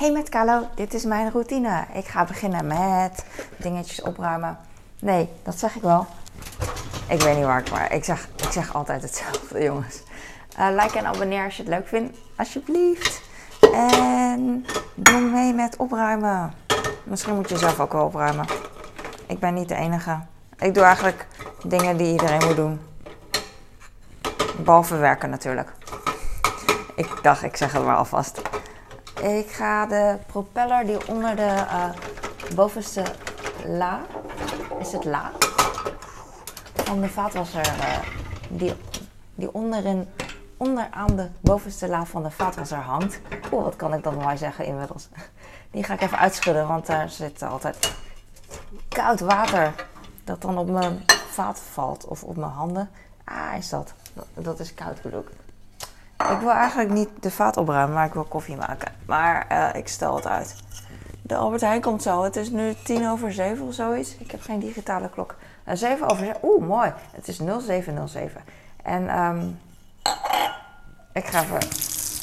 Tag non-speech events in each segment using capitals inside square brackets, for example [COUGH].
Hey met Carlo, dit is mijn routine. Ik ga beginnen met dingetjes opruimen. Nee, dat zeg ik wel. Ik weet niet waar ik maar. Ik zeg, ik zeg altijd hetzelfde, [LAUGHS] jongens. Uh, like en abonneer als je het leuk vindt, alsjeblieft. En doe mee met opruimen. Misschien moet je zelf ook wel opruimen. Ik ben niet de enige. Ik doe eigenlijk dingen die iedereen moet doen. Behalve werken natuurlijk. Ik dacht, ik zeg het maar alvast. Ik ga de propeller die onder de uh, bovenste la, is het la, van de vaatwasser, uh, die, die onderin, onderaan de bovenste la van de vaatwasser hangt. Oeh, wat kan ik dan mooi zeggen inmiddels. [LAUGHS] Die ga ik even uitschudden, want daar zit altijd koud water dat dan op mijn vaat valt of op mijn handen. Ah, is dat. Dat is koud ik. Ik wil eigenlijk niet de vaat opruimen, maar ik wil koffie maken. Maar uh, ik stel het uit. De Albert Heijn komt zo. Het is nu tien over zeven of zoiets. Ik heb geen digitale klok. Uh, over zeven. Oeh, mooi. Het is 0707. En um, ik ga even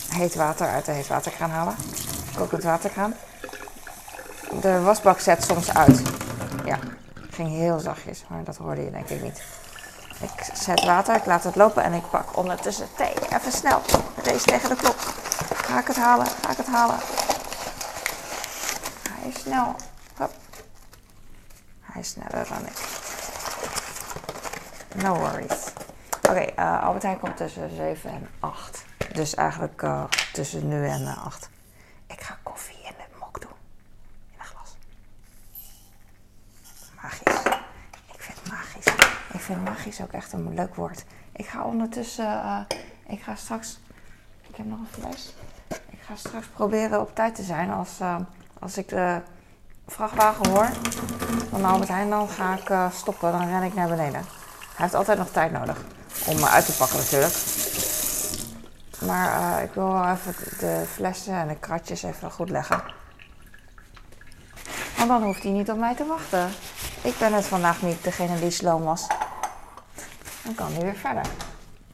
heet water uit de heetwaterkraan halen. Kokend waterkraan. De wasbak zet soms uit. Ja, ging heel zachtjes, maar dat hoorde je denk ik niet. Ik zet water, ik laat het lopen en ik pak ondertussen thee. Even snel. Race tegen de klok. Ga ik het halen? Ga ik het halen? Hij is snel. Hop. Hij is sneller dan ik. No worries. Oké, okay, uh, Albert Heijn komt tussen 7 en 8. Dus eigenlijk uh, tussen nu en uh, 8. Ik ga koffie in de mok doen. In een glas. Magisch. Ik vind het magisch. Ik vind magisch ook echt een leuk woord. Ik ga ondertussen, uh, ik ga straks, ik heb nog een fles. Ik ga straks proberen op tijd te zijn. Als, uh, als ik de vrachtwagen hoor van Albert Heijn, dan ga ik uh, stoppen. Dan ren ik naar beneden. Hij heeft altijd nog tijd nodig om uit te pakken natuurlijk. Maar ik wil wel even de flessen en de kratjes even goed leggen. Want dan hoeft hij niet op mij te wachten. Ik ben het vandaag niet degene die sloom was. Dan kan hij weer verder.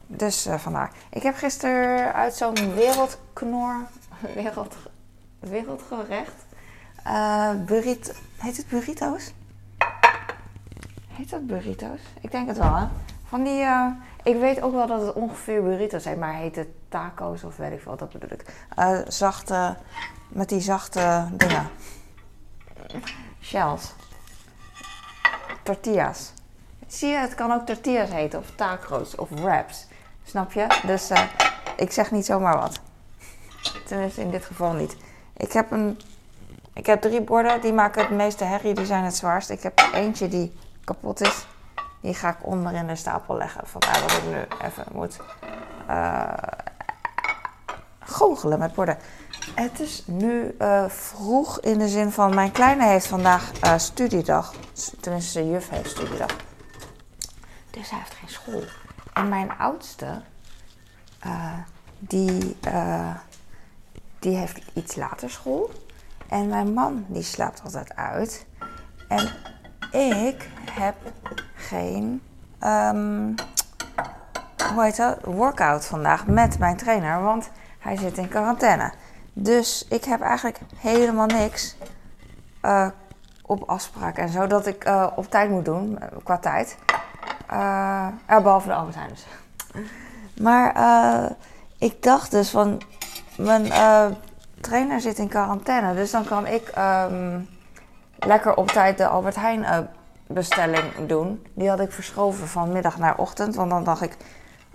Dus uh, vandaar. Ik heb gisteren uit zo'n wereldknor, [LAUGHS] wereld, wereldgerecht, uh, burrito, heet het burrito's? Heet dat burrito's? Ik denk het wel, hè? Van die, uh, ik weet ook wel dat het ongeveer burrito's zijn, maar heet het taco's of weet ik veel, dat bedoel ik. zachte, met die zachte dingen. Shells. Tortillas. Zie je, het kan ook tortillas heten, of tacos, of wraps. Snap je? Dus uh, ik zeg niet zomaar wat. Tenminste, in dit geval niet. Ik heb, een, ik heb drie borden, die maken het meeste herrie, die zijn het zwaarst. Ik heb eentje die kapot is. Die ga ik onder in de stapel leggen. Vandaar dat ik nu even moet uh, goochelen met borden. Het is nu uh, vroeg in de zin van mijn kleine heeft vandaag studiedag. Tenminste, de juf heeft studiedag. Dus hij heeft geen school. En mijn oudste, uh, die, die heeft iets later school. En mijn man, die slaapt altijd uit. En ik heb geen, um, hoe heet dat, workout vandaag met mijn trainer. Want hij zit in quarantaine. Dus ik heb eigenlijk helemaal niks uh, op afspraak en zo dat ik op tijd moet doen, qua tijd. Uh, behalve de Albert Heijn. Maar ik dacht dus van, mijn trainer zit in quarantaine, dus dan kan ik um, lekker op tijd de Albert Heijn bestelling doen. Die had ik verschoven van middag naar ochtend, want dan dacht ik,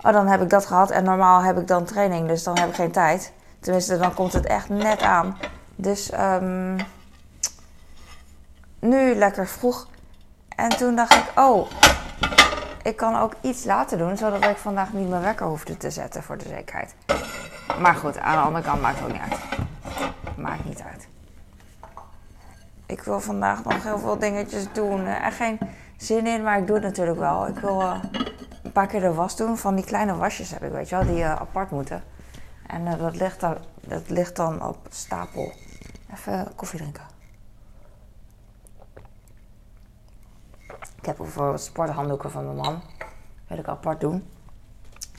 oh dan heb ik dat gehad en normaal heb ik dan training, dus dan heb ik geen tijd. Tenminste, dan komt het echt net aan. Dus um, nu lekker vroeg. En toen dacht ik, oh, ik kan ook iets later doen, zodat ik vandaag niet mijn wekker hoefde te zetten voor de zekerheid. Maar goed, aan de andere kant maakt het ook niet uit. Maakt niet uit. Ik wil vandaag nog heel veel dingetjes doen. Er geen zin in, maar ik doe het natuurlijk wel. Ik wil uh, een paar keer de was doen. Van die kleine wasjes heb ik, weet je wel, die uh, apart moeten. En dat, ligt dan, dat ligt dan op stapel. Even koffie drinken. Ik heb bijvoorbeeld sporthanddoeken van mijn man. Wil ik apart doen.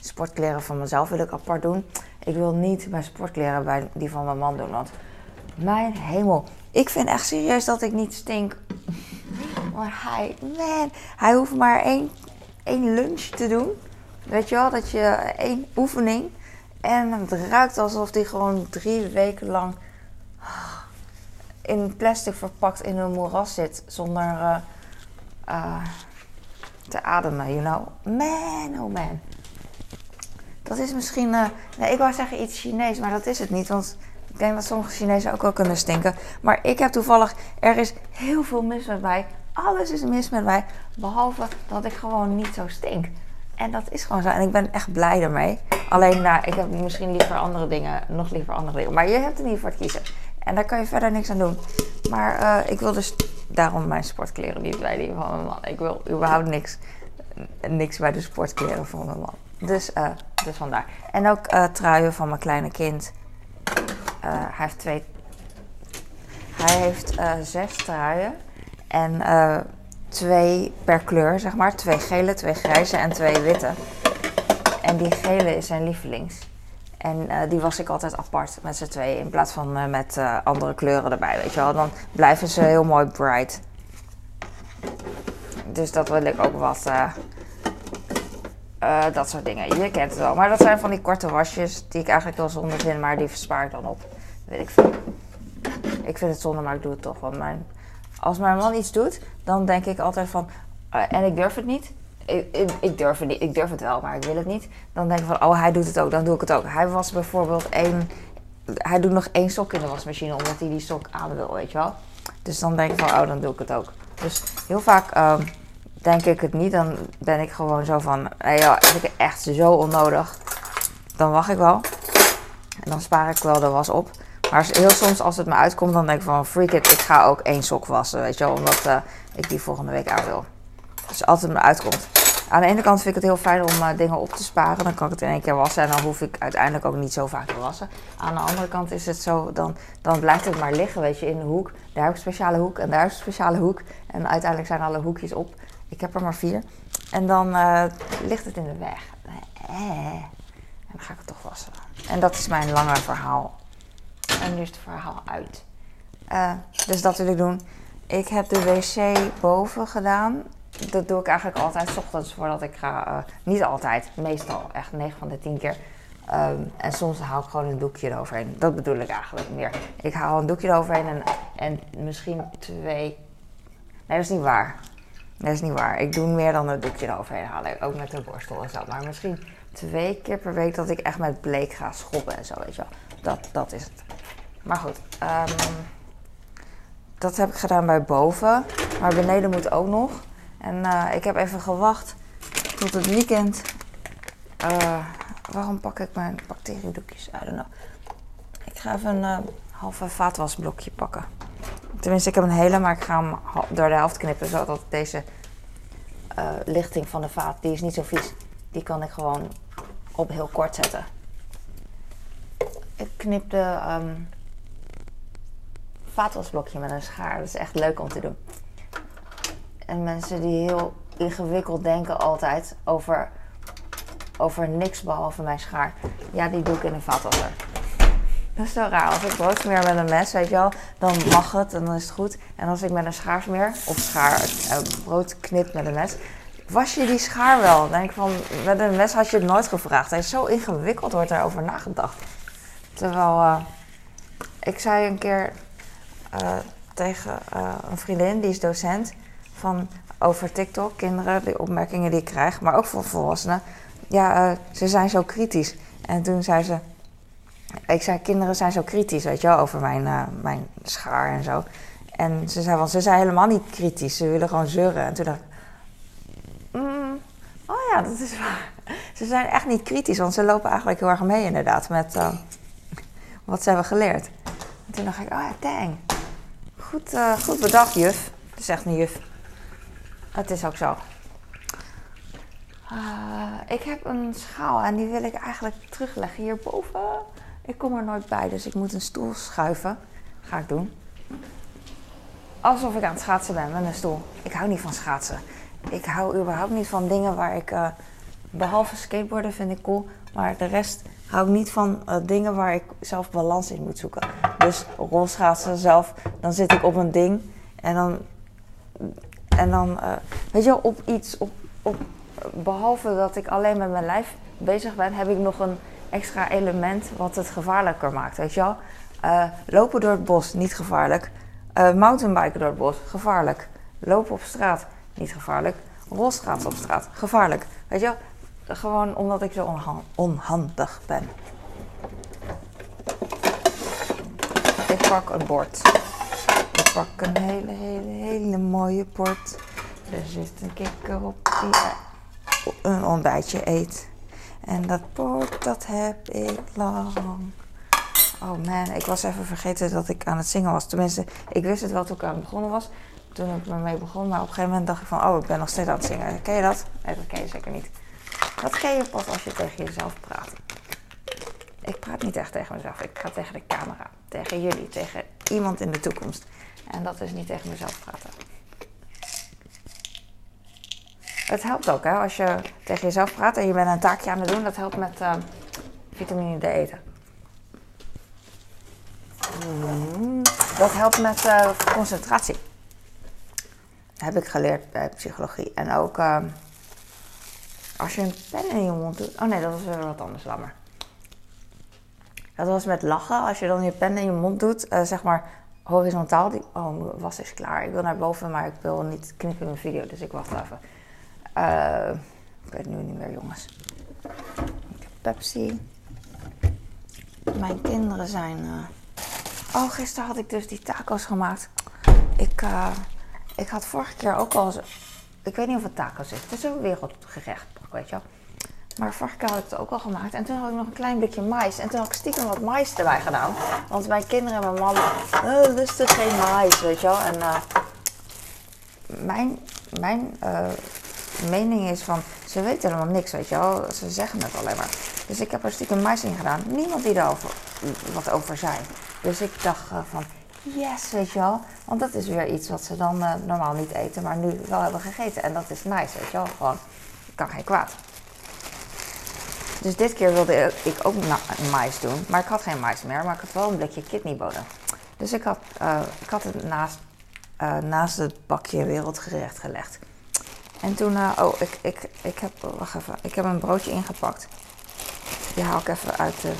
Sportkleren van mezelf wil ik apart doen. Ik wil niet mijn sportkleren bij die van mijn man doen. Want Mijn hemel. Ik vind echt serieus dat ik niet stink. Maar hij, man, hij hoeft maar één, één lunch te doen. Weet je wel, dat je één oefening. En het ruikt alsof hij gewoon drie weken lang in plastic verpakt in een moeras zit. Zonder uh, uh, te ademen, you know. Man, oh man. Dat is misschien, uh, nee, ik wou zeggen iets Chinees, maar dat is het niet. Want ik denk dat sommige Chinezen ook wel kunnen stinken. Maar ik heb toevallig, er is heel veel mis met mij. Alles is mis met mij. Behalve dat ik gewoon niet zo stink. En dat is gewoon zo. En ik ben echt blij ermee. Alleen, nou, ik heb misschien liever andere dingen. Nog liever andere dingen. Maar je hebt er niet voor te kiezen. En daar kan je verder niks aan doen. Maar uh, ik wil dus daarom mijn sportkleren niet bij die van mijn man. Ik wil überhaupt niks, niks bij de sportkleren van mijn man. Dus, uh, dus vandaar. En ook uh, truien van mijn kleine kind. hij heeft twee. Hij heeft zes truien. En twee per kleur, zeg maar. Twee gele, twee grijze en twee witte. En die gele is zijn lievelings. En uh, die was ik altijd apart met z'n tweeën. In plaats van uh, met uh, andere kleuren erbij, weet je wel. Dan blijven ze heel mooi bright. Dus dat wil ik ook wat. dat soort dingen. Je kent het wel. Maar dat zijn van die korte wasjes die ik eigenlijk wel zonde vind. Maar die verspaar ik dan op. Weet ik veel. Ik vind het zonde, maar ik doe het toch. Want mijn, als mijn man iets doet, dan denk ik altijd van... en ik durf het niet ik, ik, durf het niet, ik durf het wel, maar ik wil het niet. Dan denk ik van, oh, hij doet het ook, dan doe ik het ook. Hij was bijvoorbeeld één, hij doet nog één sok in de wasmachine omdat hij die sok aan wil, weet je wel. Dus dan denk ik van, oh, dan doe ik het ook. Dus heel vaak um, denk ik het niet. Dan ben ik gewoon zo van, hey, ja, vind ik echt zo onnodig. Dan wacht ik wel. En dan spaar ik wel de was op. Maar heel soms als het me uitkomt, dan denk ik van, freak it, ik ga ook één sok wassen, weet je wel. Omdat uh, ik die volgende week aan wil. Dus me uitkomt. Aan de ene kant vind ik het heel fijn om uh, dingen op te sparen. Dan kan ik het in één keer wassen en dan hoef ik uiteindelijk ook niet zo vaak te wassen. Aan de andere kant is het zo, dan, dan blijft het maar liggen, weet je, in de hoek. Daar heb ik een speciale hoek en daar heb een speciale hoek. En uiteindelijk zijn alle hoekjes op. Ik heb er maar vier. En dan uh, ligt het in de weg. Eh, en dan ga ik het toch wassen. En dat is mijn lange verhaal. En nu is het verhaal uit. Dus dat wil ik doen. Ik heb de wc boven gedaan dat doe ik eigenlijk altijd s ochtends voordat ik ga. Uh, niet altijd, meestal echt 9 van de 10 keer. Um, en soms haal ik gewoon een doekje eroverheen. Dat bedoel ik eigenlijk meer. Ik haal een doekje eroverheen en, en misschien twee. Nee, dat is niet waar. Dat is niet waar. Ik doe meer dan een doekje eroverheen halen. Ook met de borstel en zo. Maar misschien twee keer per week dat ik echt met bleek ga schoppen en zo, weet je wel. Dat, dat is het. Maar goed. Um, dat heb ik gedaan bij boven. Maar beneden moet ook nog. En uh, ik heb even gewacht tot het weekend. Uh, waarom pak ik mijn bacteriedoekjes? I don't know. Ik ga even een uh, halve vaatwasblokje pakken. Tenminste, ik heb een hele, maar ik ga hem door de helft knippen. Zodat deze lichting van de vaat, die is niet zo vies. Die kan ik gewoon op heel kort zetten. Ik knip de um, vaatwasblokje met een schaar. Dat is echt leuk om te doen. En mensen die heel ingewikkeld denken altijd over, over niks behalve mijn schaar. Ja, die doe ik in een vaatwasser. Dat is zo raar. Als ik brood smeer met een mes, weet je wel, dan mag het en dan is het goed. En als ik met een schaar smeer, of schaar, uh, brood knip met een mes, was je die schaar wel? Denk ik van, met een mes had je het nooit gevraagd. Is zo ingewikkeld, wordt erover nagedacht. Terwijl, uh, ik zei een keer uh, tegen een vriendin, die is docent van over TikTok, kinderen, de opmerkingen die ik krijg, maar ook voor volwassenen. Ja, uh, ze zijn zo kritisch. En toen zei ze, ik zei, kinderen zijn zo kritisch, weet je wel, over mijn, uh, mijn schaar en zo. En ze zei, want ze zijn helemaal niet kritisch, ze willen gewoon zeuren. En toen dacht ik, mm, oh ja, dat is waar. Ze zijn echt niet kritisch, want ze lopen eigenlijk heel erg mee inderdaad met uh, wat ze hebben geleerd. En toen dacht ik, oh ja, dang. Goed, goed bedacht, juf. Dat is echt een juf. Het is ook zo. Uh, ik heb een schaal en die wil ik eigenlijk terugleggen hierboven. Ik kom er nooit bij, dus ik moet een stoel schuiven. Ga ik doen. Alsof ik aan het schaatsen ben met een stoel. Ik hou niet van schaatsen. Ik hou überhaupt niet van dingen waar ik. Uh, behalve skateboarden vind ik cool. Maar de rest hou ik niet van uh, dingen waar ik zelf balans in moet zoeken. Dus rolschaatsen zelf, dan zit ik op een ding en dan, en dan uh, weet je wel, op iets, op, op, behalve dat ik alleen met mijn lijf bezig ben, heb ik nog een extra element wat het gevaarlijker maakt, weet je wel. Uh, lopen door het bos, niet gevaarlijk. Uh, mountainbiken door het bos, gevaarlijk. Lopen op straat, niet gevaarlijk. Rolschaatsen op straat, gevaarlijk. Weet je wel, gewoon omdat ik zo onhandig ben. Ik pak een bord. Pak een hele, hele, hele mooie bord. Er zit een kikker op die een ontbijtje eet. En dat bord, dat heb ik lang. Oh man, ik was even vergeten dat ik aan het zingen was. Tenminste, ik wist het wel toen ik aan het begonnen was. Toen ik ermee begon. Maar op een gegeven moment dacht ik van, oh, ik ben nog steeds aan het zingen. Ken je dat? Nee, dat ken je zeker niet. Dat ken je pas als je tegen jezelf praat. Ik praat niet echt tegen mezelf. Ik praat tegen de camera. Tegen jullie. Tegen iemand in de toekomst. En dat is niet tegen mezelf praten. Het helpt ook hè, als je tegen jezelf praat en je bent een taakje aan het doen. Dat helpt met uh, vitamine D eten. Mm, dat helpt met uh, concentratie. Dat heb ik geleerd bij psychologie. En ook uh, als je een pen in je mond doet. Oh nee, dat was weer wat anders. Laat Dat was met lachen. Als je dan je pen in je mond doet, zeg maar horizontaal. Die, oh, was is klaar. Ik wil naar boven, maar ik wil niet knippen mijn video. Dus ik wacht even. Uh, ik weet nu niet meer, jongens. Ik heb Pepsi. Mijn kinderen zijn. Uh... Oh, gisteren had ik dus die taco's gemaakt. Ik, uh, ik had vorige keer ook al. Ik weet niet of het taco's is. Het is een wereldgerecht, weet je wel. Maar vorige had ik het ook al gemaakt. En toen had ik nog een klein blikje mais. En toen had ik stiekem wat mais erbij gedaan. Want mijn kinderen en mijn man uh, lusten geen mais, weet je wel. En uh, mijn, mijn uh, mening is van, ze weten helemaal niks, weet je wel. Ze zeggen het alleen maar. Dus ik heb er stiekem mais in gedaan. Niemand die daar wat over zei. Dus ik dacht van, yes, weet je wel. Want dat is weer iets wat ze dan normaal niet eten, maar nu wel hebben gegeten. En dat is nice, weet je wel. Gewoon, kan geen kwaad. Dus dit keer wilde ik ook mais doen. Maar ik had geen mais meer, maar ik had wel een blikje kidneybonen. Dus ik had, uh, ik had het naast, naast het bakje wereldgerecht gelegd. En toen, uh, oh, ik, ik, ik heb, wacht even, ik heb een broodje ingepakt. Die haal ik even uit de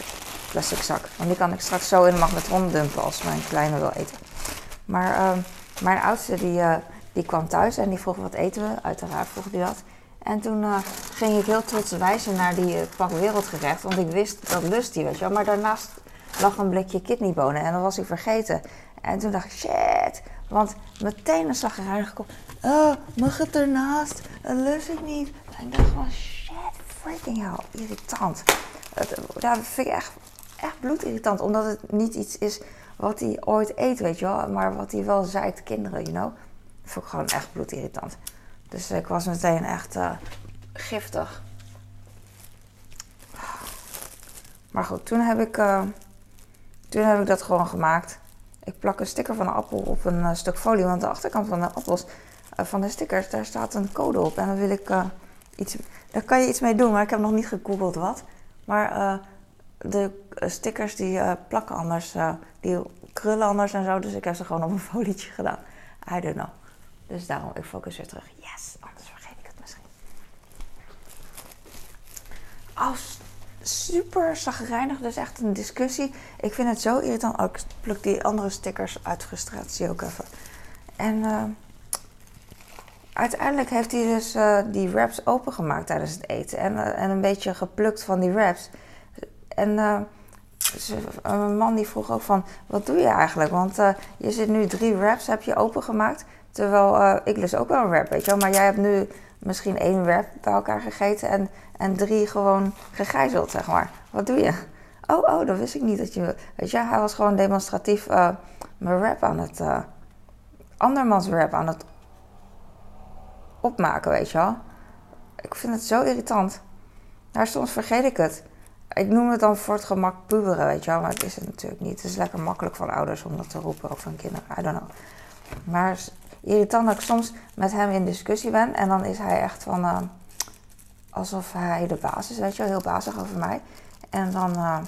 plastic zak. Want die kan ik straks zo in de magnetron dumpen als mijn kleine wil eten. Maar uh, mijn oudste die, die kwam thuis en die vroeg wat eten we. Uiteraard vroeg hij dat. En toen uh, ging ik heel trots wijzen naar die pak wereldgerecht. Want ik wist dat lust hij, weet je wel. Maar daarnaast lag een blikje kidneybonen en dat was ik vergeten. En toen dacht ik, shit. Want meteen een zagrijnig gekomen. Oh, mag het ernaast? Dat lust ik niet. En ik dacht van, shit, freaking hell, irritant. Dat, dat vind ik echt, echt bloedirritant. Omdat het niet iets is wat hij ooit eet, weet je wel. Maar wat hij wel zeikt kinderen, you know. Dat vond ik gewoon echt bloedirritant. Dus ik was meteen echt uh, giftig. Maar goed, toen heb ik, uh, toen heb ik dat gewoon gemaakt. Ik plak een sticker van een appel op een uh, stuk folie. Want de achterkant van de appels van de stickers, daar staat een code op. En dan wil ik iets. Daar kan je iets mee doen, maar ik heb nog niet gegoogeld wat. Maar de stickers die plakken anders, die krullen anders en zo. Dus ik heb ze gewoon op een [LAUGHS] folietje gedaan. I don't know. Dus daarom, ik focus weer terug. Yes, anders vergeet ik het misschien. Oh, super zagrijnig. Dus echt een discussie. Ik vind het zo irritant. Oh, ik pluk die andere stickers uit frustratie ook even. En uiteindelijk heeft hij dus uh, die wraps opengemaakt tijdens het eten. En, uh, en een beetje geplukt van die wraps. En mijn man die vroeg ook van, wat doe je eigenlijk? Want je zit nu drie wraps, heb je opengemaakt. Terwijl ik lust ook wel een wrap, weet je wel. Maar jij hebt nu misschien één wrap bij elkaar gegeten en, en drie gewoon gegijzeld, zeg maar. Wat doe je? Oh, oh, dat wist ik niet dat je... Weet je, hij was gewoon demonstratief mijn wrap aan het... andermans wrap aan het opmaken, weet je wel. Ik vind het zo irritant. Maar soms vergeet ik het. Ik noem het dan voor het gemak puberen, weet je wel. Maar het is het natuurlijk niet. Het is lekker makkelijk van ouders om dat te roepen, ook van kinderen. I don't know. Maar irritant dat ik soms met hem in discussie ben. En dan is hij echt van... Uh, alsof hij de baas is, weet je wel. Heel bazig over mij. En dan... Uh,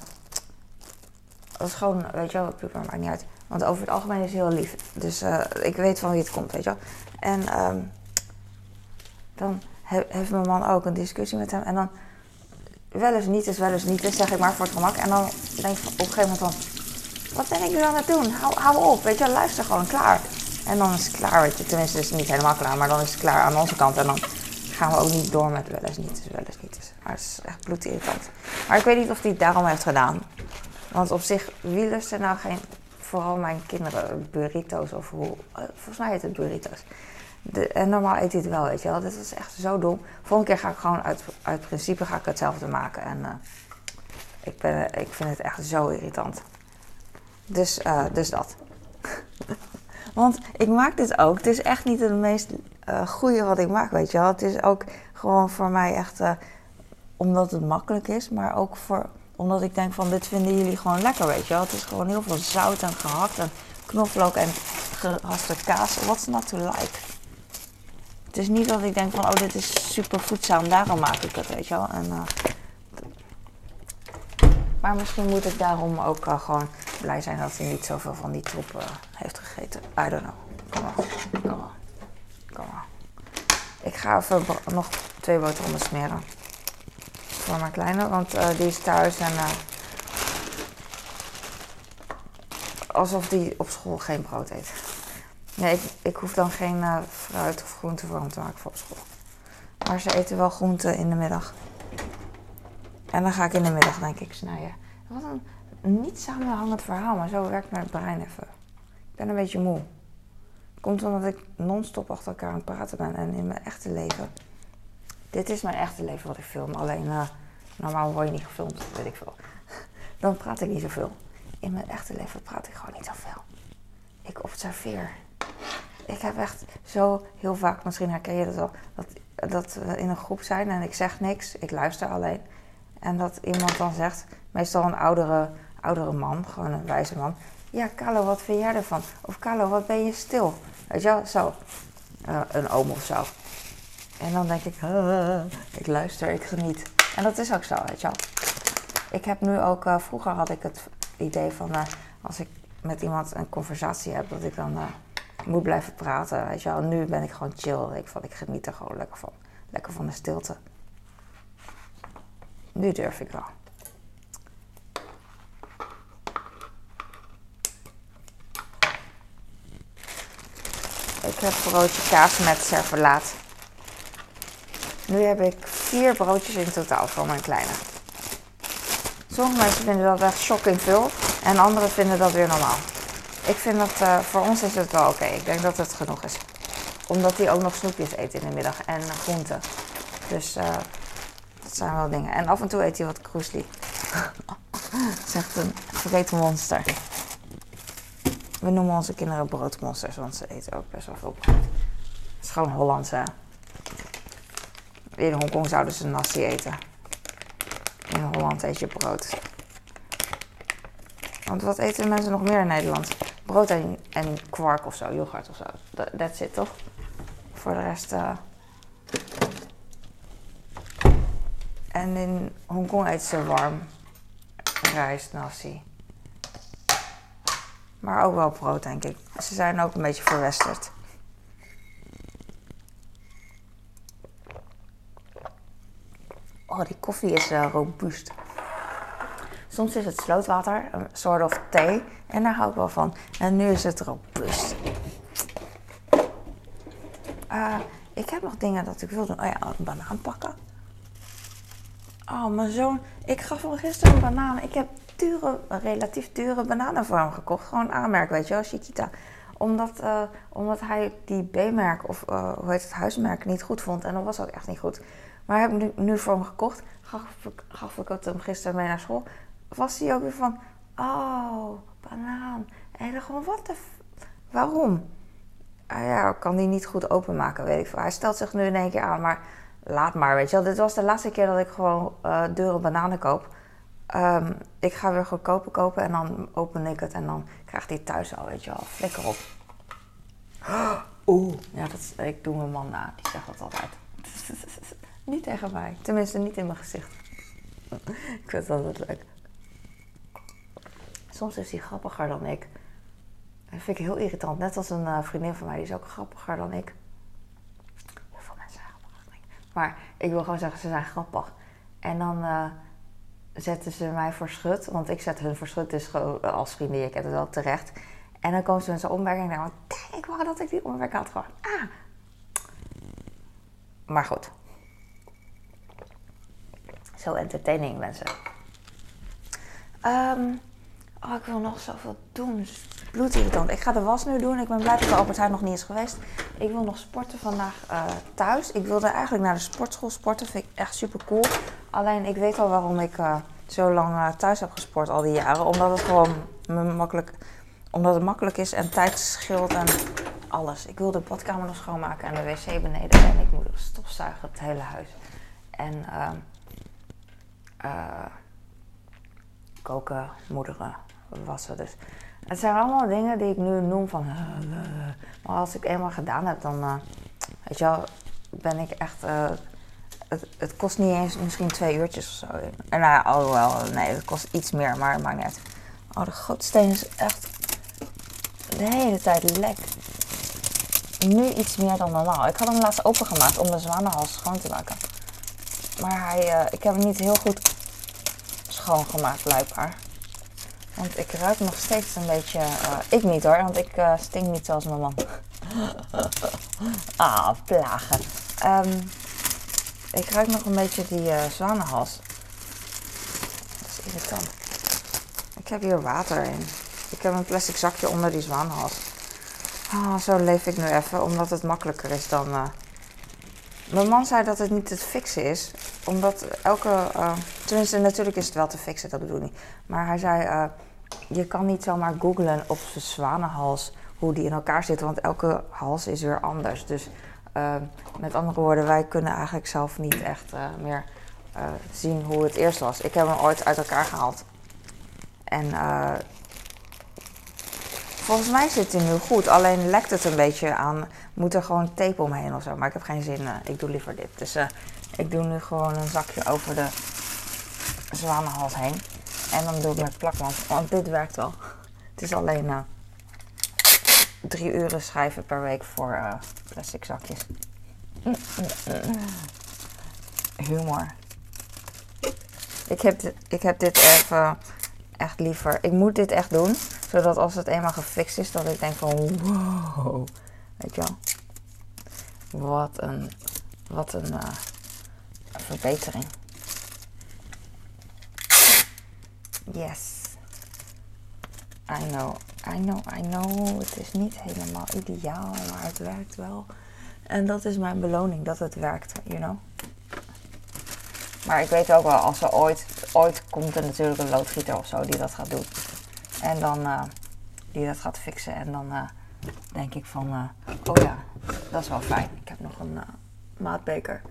Dat is gewoon, weet je wel, puber maakt niet uit. Want over het algemeen is hij heel lief. Dus uh, ik weet van wie het komt, weet je wel. En um, dan he heeft mijn man ook een discussie met hem. En dan wel eens niet is, wel eens niet is, zeg ik maar voor het gemak. En dan denk ik op een gegeven moment van, wat ben ik nu aan het doen? Hou, hou op, weet je, luister gewoon, klaar. En dan is het klaar, weet je. Tenminste, is het niet helemaal klaar, maar dan is het klaar aan onze kant. En dan gaan we ook niet door met wel eens niet is, wel eens niet is. Maar het is echt bloedirritant. Maar ik weet niet of hij het daarom heeft gedaan. Want op zich, wie lust er nou geen, vooral mijn kinderen, burritos of hoe, uh, volgens mij heet het burritos. De, en normaal eet hij het wel, weet je wel. Dit is echt zo dom. Volgende keer ga ik gewoon uit, uit principe ga ik hetzelfde maken. En uh, ik, ben, ik vind het echt zo irritant. Dus, uh, dus dat. Want ik maak dit ook. Het is echt niet het meest uh, goede wat ik maak, weet je wel. Het is ook gewoon voor mij echt omdat het makkelijk is, maar ook voor, omdat ik denk van dit vinden jullie gewoon lekker, weet je wel. Het is gewoon heel veel zout en gehakt en knoflook en geraste kaas. What's not to like? Het is niet dat ik denk van, oh, dit is super voedzaam, daarom maak ik het, weet je wel. En, uh, maar misschien moet ik daarom ook uh, gewoon blij zijn dat hij niet zoveel van die troep uh, heeft gegeten. I don't know. Kom maar. Kom maar. Kom. Ik ga even nog twee boterhammen smeren. Voor mijn kleine, want die is thuis en alsof die op school geen brood eet. Nee, ik, ik hoef dan geen fruit of groente voor hem te maken voor op school. Maar ze eten wel groenten in de middag. En dan ga ik in de middag, denk ik, snijden. Wat een niet samenhangend verhaal, maar zo werkt mijn brein even. Ik ben een beetje moe. Komt omdat ik non-stop achter elkaar aan het praten ben en in mijn echte leven. Dit is mijn echte leven wat ik film. Alleen uh, normaal word je niet gefilmd, weet ik veel. [LAUGHS] Dan praat ik niet zoveel. In mijn echte leven praat ik gewoon niet zoveel. Ik observeer ik heb echt zo heel vaak, misschien herken je dat wel, dat, dat we in een groep zijn en ik zeg niks, ik luister alleen. En dat iemand dan zegt, meestal een oudere, oudere man, gewoon een wijze man. Ja, Carlo, wat vind jij ervan? Of Carlo, wat ben je stil? Weet je wel, zo. Uh, een oom of zo. En dan denk ik, ik luister, ik geniet. En dat is ook zo, weet je wel. Ik heb nu ook, uh, vroeger had ik het idee van, als ik met iemand een conversatie heb, dat ik dan moet blijven praten. Weet je wel. Nu ben ik gewoon chill. Ik, van, ik geniet er gewoon lekker van. Lekker van de stilte. Nu durf ik wel. Ik heb broodje kaas met servelaat. Nu heb ik vier broodjes in totaal voor mijn kleine. Sommige mensen vinden dat echt shocking veel en anderen vinden dat weer normaal. Ik vind dat uh, voor ons is het wel oké. Ik denk dat het genoeg is. Omdat hij ook nog snoepjes eet in de middag en groenten. Dus uh, zijn wel dingen. En af en toe eet hij wat kroesli. [LAUGHS] echt een vergeten monster. We noemen onze kinderen broodmonsters, want ze eten ook best wel veel brood. Het is gewoon Hollands, hè. In Hongkong zouden ze nasi eten. In Holland eet je brood. Want wat eten mensen nog meer in Nederland? brood en, en kwark of zo, yoghurt of zo. That's it, toch? Voor de rest. Uh... En in Hongkong eten ze warm rijst, nasi. Maar ook wel brood, denk ik. Ze zijn ook een beetje verwesterd. Oh, die koffie is uh, robuust. Soms is het slootwater, een soort of thee. En daar hou ik wel van. En nu is het robuust. Uh, ik heb nog dingen dat ik wil doen. Oh ja, een banaan pakken. Oh, mijn zoon. Ik gaf hem gisteren een banaan. Ik heb dure, relatief dure bananen voor hem gekocht. Gewoon aanmerk, weet je wel, Chiquita. Omdat, uh, omdat hij die B-merk, of uh, hoe heet het, huismerk, niet goed vond. En dat was ook echt niet goed. Maar ik heb hem nu, nu voor hem gekocht. Gaf, gaf ik het hem gisteren mee naar school was hij ook weer van, oh, banaan. En dan gewoon, wat de, waarom? Ah ja, kan die niet goed openmaken, weet ik veel. Hij stelt zich nu in één keer aan, maar laat maar, weet je wel. Dit was de laatste keer dat ik gewoon uh, dure bananen koop. Um, ik ga weer goedkope kopen en dan open ik het en dan krijgt hij thuis al, weet je wel, flikker op. [GASPS] Oeh, ja, dat, ik doe mijn man na, die zegt dat altijd. [LAUGHS] niet tegen mij, tenminste niet in mijn gezicht. [LAUGHS] ik vind het altijd leuk. Soms is hij grappiger dan ik. Dat vind ik heel irritant. Net als een uh, vriendin van mij, die is ook grappiger dan ik. Heel veel mensen zijn grappiger dan ik. Maar ik wil gewoon zeggen, ze zijn grappig. En dan uh, zetten ze mij voor schut. Want ik zet hun voor schut, dus gewoon als vriendin, ik heb het wel terecht. En dan komen ze met zo'n omwerking en dan denk ik, wou dat ik die omwerking had gewoon. Ah. Maar goed. Zo entertaining mensen. Um, oh, ik wil nog zoveel doen. Bloedirritant. Ik ga de was nu doen. Ik ben blij dat de Albert nog niet is geweest. Ik wil nog sporten vandaag uh, thuis. Ik wilde eigenlijk naar de sportschool sporten. Vind ik echt super cool. Alleen ik weet al waarom ik uh, zo lang uh, thuis heb gesport al die jaren. Omdat het gewoon makkelijk, omdat het makkelijk is en tijd scheelt en alles. Ik wil de badkamer nog schoonmaken en de wc beneden. En ik moet stofzuigen het hele huis. En koken, moederen, wassen. Dus het zijn allemaal dingen die ik nu noem van. Maar als ik eenmaal gedaan heb, dan. Uh, weet je wel, ben ik echt. Het, het, kost niet eens misschien twee uurtjes of zo. En nou ja, oh wel, nee, het kost iets meer, maar het maakt niet uit. Oh, de gootsteen is echt de hele tijd lek. Nu iets meer dan normaal. Ik had hem laatst opengemaakt om de zwanenhals schoon te maken. Maar hij, ik heb hem niet heel goed schoongemaakt blijkbaar. Want ik ruik nog steeds een beetje... Uh, ik niet hoor, want ik uh, stink niet zoals mijn man. [LAUGHS] ah, plagen. Um, ik ruik nog een beetje die uh. Dat is irritant. Ik heb hier water in. Ik heb een plastic zakje onder die zwanenhals. Ah, zo leef ik nu even, omdat het makkelijker is dan mijn man zei dat het niet te fixen is, omdat elke. Tenminste, natuurlijk is het wel te fixen, dat bedoel ik niet. Maar hij zei: uh, je kan niet zomaar googlen op zijn zwanenhals hoe die in elkaar zitten, want elke hals is weer anders. Dus uh, met andere woorden, wij kunnen eigenlijk zelf niet echt meer zien hoe het eerst was. Ik heb hem ooit uit elkaar gehaald. En volgens mij zit hij nu goed, alleen lekt het een beetje aan moet er gewoon tape omheen of zo. Maar ik heb geen zin. Ik doe liever dit. Dus ik doe nu gewoon een zakje over de zwanenhals heen. En dan doe ik met plakband. Want dit werkt wel. Het is alleen uh, drie uren schrijven per week voor plastic zakjes. Humor. Ik heb, dit, ik heb dit even echt liever. Ik moet dit echt doen. Zodat als het eenmaal gefixt is, dat ik denk van wow. Weet je wel? Wat een, wat een uh, verbetering. Yes. I know, I know, I know. Het is niet helemaal ideaal, maar het werkt wel. En dat is mijn beloning, dat het werkt, you know. Maar ik weet ook wel, als er ooit, ooit komt er natuurlijk een loodgieter of zo die dat gaat doen. En dan, uh, die dat gaat fixen. En dan uh, denk ik van, uh, oh ja, dat is wel fijn. Ik heb nog een maatbeker.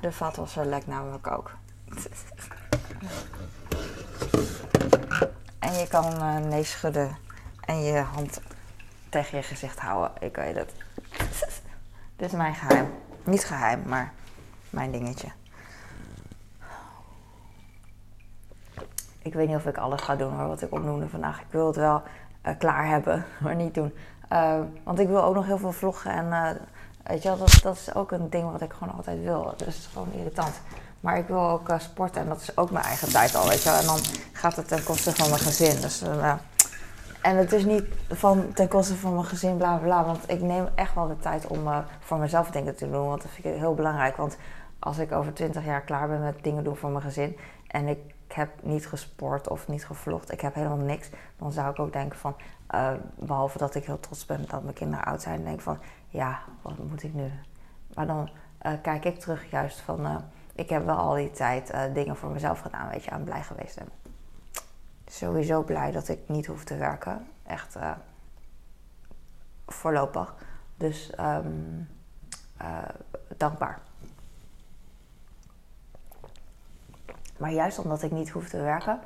De vaatwasser lekt namelijk ook. [LAUGHS] en je kan uh, nee schudden en je hand tegen je gezicht houden. Ik weet het. [LAUGHS] Dit is mijn geheim. Niet geheim, maar mijn dingetje. Ik weet niet of ik alles ga doen hoor, wat ik opnoemde vandaag. Ik wil het wel uh, klaar hebben, [LAUGHS] maar niet doen. Uh, want ik wil ook nog heel veel vloggen en weet je wel, dat, dat, is ook een ding wat ik gewoon altijd wil. Dus het is gewoon irritant. Maar ik wil ook uh, sporten en dat is ook mijn eigen tijd al, weet je wel. En dan gaat het ten koste van mijn gezin. Dus, en het is niet van ten koste van mijn gezin, bla bla, want ik neem echt wel de tijd om voor mezelf dingen te doen. Want dat vind ik heel belangrijk. Want als ik over 20 jaar klaar ben met dingen doen voor mijn gezin en ik heb niet gesport of niet gevlogd, ik heb helemaal niks, dan zou ik ook denken van, behalve dat ik heel trots ben dat mijn kinderen oud zijn, denk ik van, ja, wat moet ik nu? Maar dan kijk ik terug juist van, ik heb wel al die tijd dingen voor mezelf gedaan, weet je, aan blij geweest ben. Sowieso blij dat ik niet hoef te werken, echt voorlopig. Dus um, dankbaar. Maar juist omdat ik niet hoef te werken,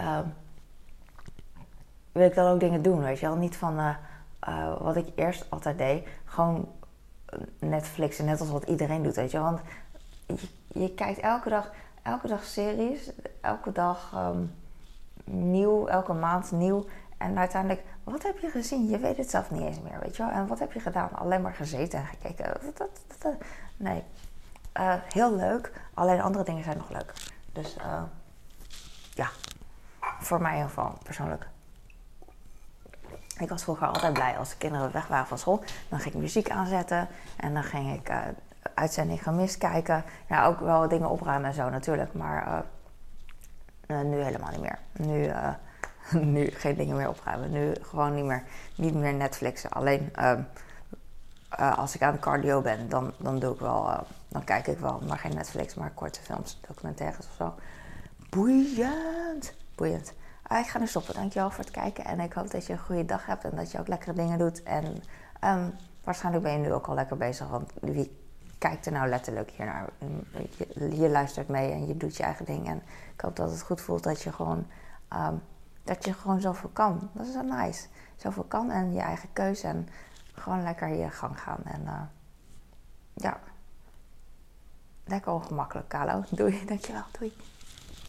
uh, wil ik dan ook dingen doen. Weet je wel, niet van wat ik eerst altijd deed, gewoon Netflix en net als wat iedereen doet. Weet je want je, je kijkt elke dag, elke dag series, elke dag um, nieuw, elke maand nieuw. En uiteindelijk, wat heb je gezien? Je weet het zelf niet eens meer, weet je wel. En wat heb je gedaan? Alleen maar gezeten en gekeken. Nee, uh, heel leuk. Alleen andere dingen zijn nog leuk. Dus uh, ja, voor mij in ieder geval, persoonlijk. Ik was vroeger altijd blij als de kinderen weg waren van school. Dan ging ik muziek aanzetten en dan ging ik uh, uitzending gemist kijken. Nou, ook wel dingen opruimen en zo natuurlijk, maar nu helemaal niet meer. Nu, [LAUGHS] nu geen dingen meer opruimen. Nu gewoon niet meer, niet meer Netflixen. Alleen uh, als ik aan cardio ben, dan, dan doe ik wel, dan kijk ik wel, maar geen Netflix, maar korte films, documentaires of zo. Boeiend, boeiend. Uh, ik ga nu stoppen. Dankjewel voor het kijken en ik hoop dat je een goede dag hebt en dat je ook lekkere dingen doet. En um, waarschijnlijk ben je nu ook al lekker bezig, want wie kijkt er nou letterlijk hier naar? Je, luistert mee en je doet je eigen ding. En ik hoop dat het goed voelt dat je gewoon, um, dat je gewoon zoveel kan. Dat is zo nice. Zoveel kan en je eigen keuze en gewoon lekker je gang gaan. En uh, ja, lekker ongemakkelijk, Kalo. Doei, [LAUGHS] dankjewel. Doei.